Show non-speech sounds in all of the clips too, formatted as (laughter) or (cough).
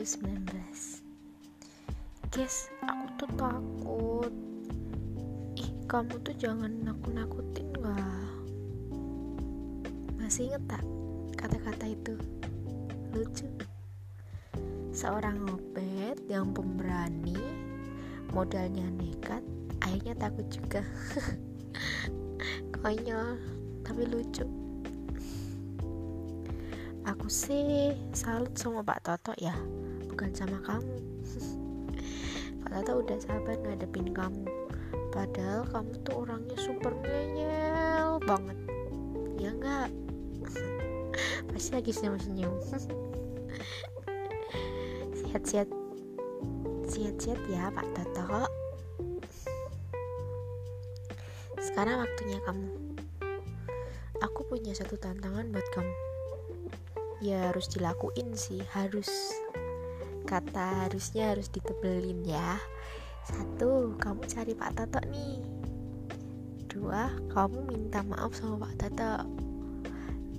2019 Guys, aku tuh takut. Ih, kamu tuh jangan nakut-nakutin lah Masih inget tak kata-kata itu? Lucu. Seorang ngopet yang pemberani Modalnya nekat Akhirnya takut juga. (laughs) Konyol Tapi lucu. Aku sih salut sama Pak Toto ya bukan sama kamu. (laughs) Pak Toto udah sabar ngadepin kamu. Padahal kamu tuh orangnya super ngeyel banget. Ya enggak (laughs) pasti lagi senyum-senyum. (laughs) Sehat-sehat sehat-sehat ya Pak Toto. Sekarang waktunya kamu. Aku punya satu tantangan buat kamu. Ya harus dilakuin sih harus kata harusnya harus ditebelin ya. Satu kamu cari Pak Toto nih. Dua kamu minta maaf sama Pak Toto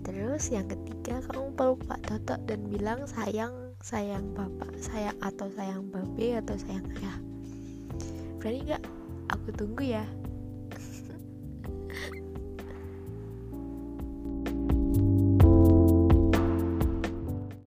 terus yang ketiga kamu peluk Pak Toto dan bilang sayang sayang bapak sayang atau sayang babe atau sayang ayah. Berani nggak? Aku tunggu ya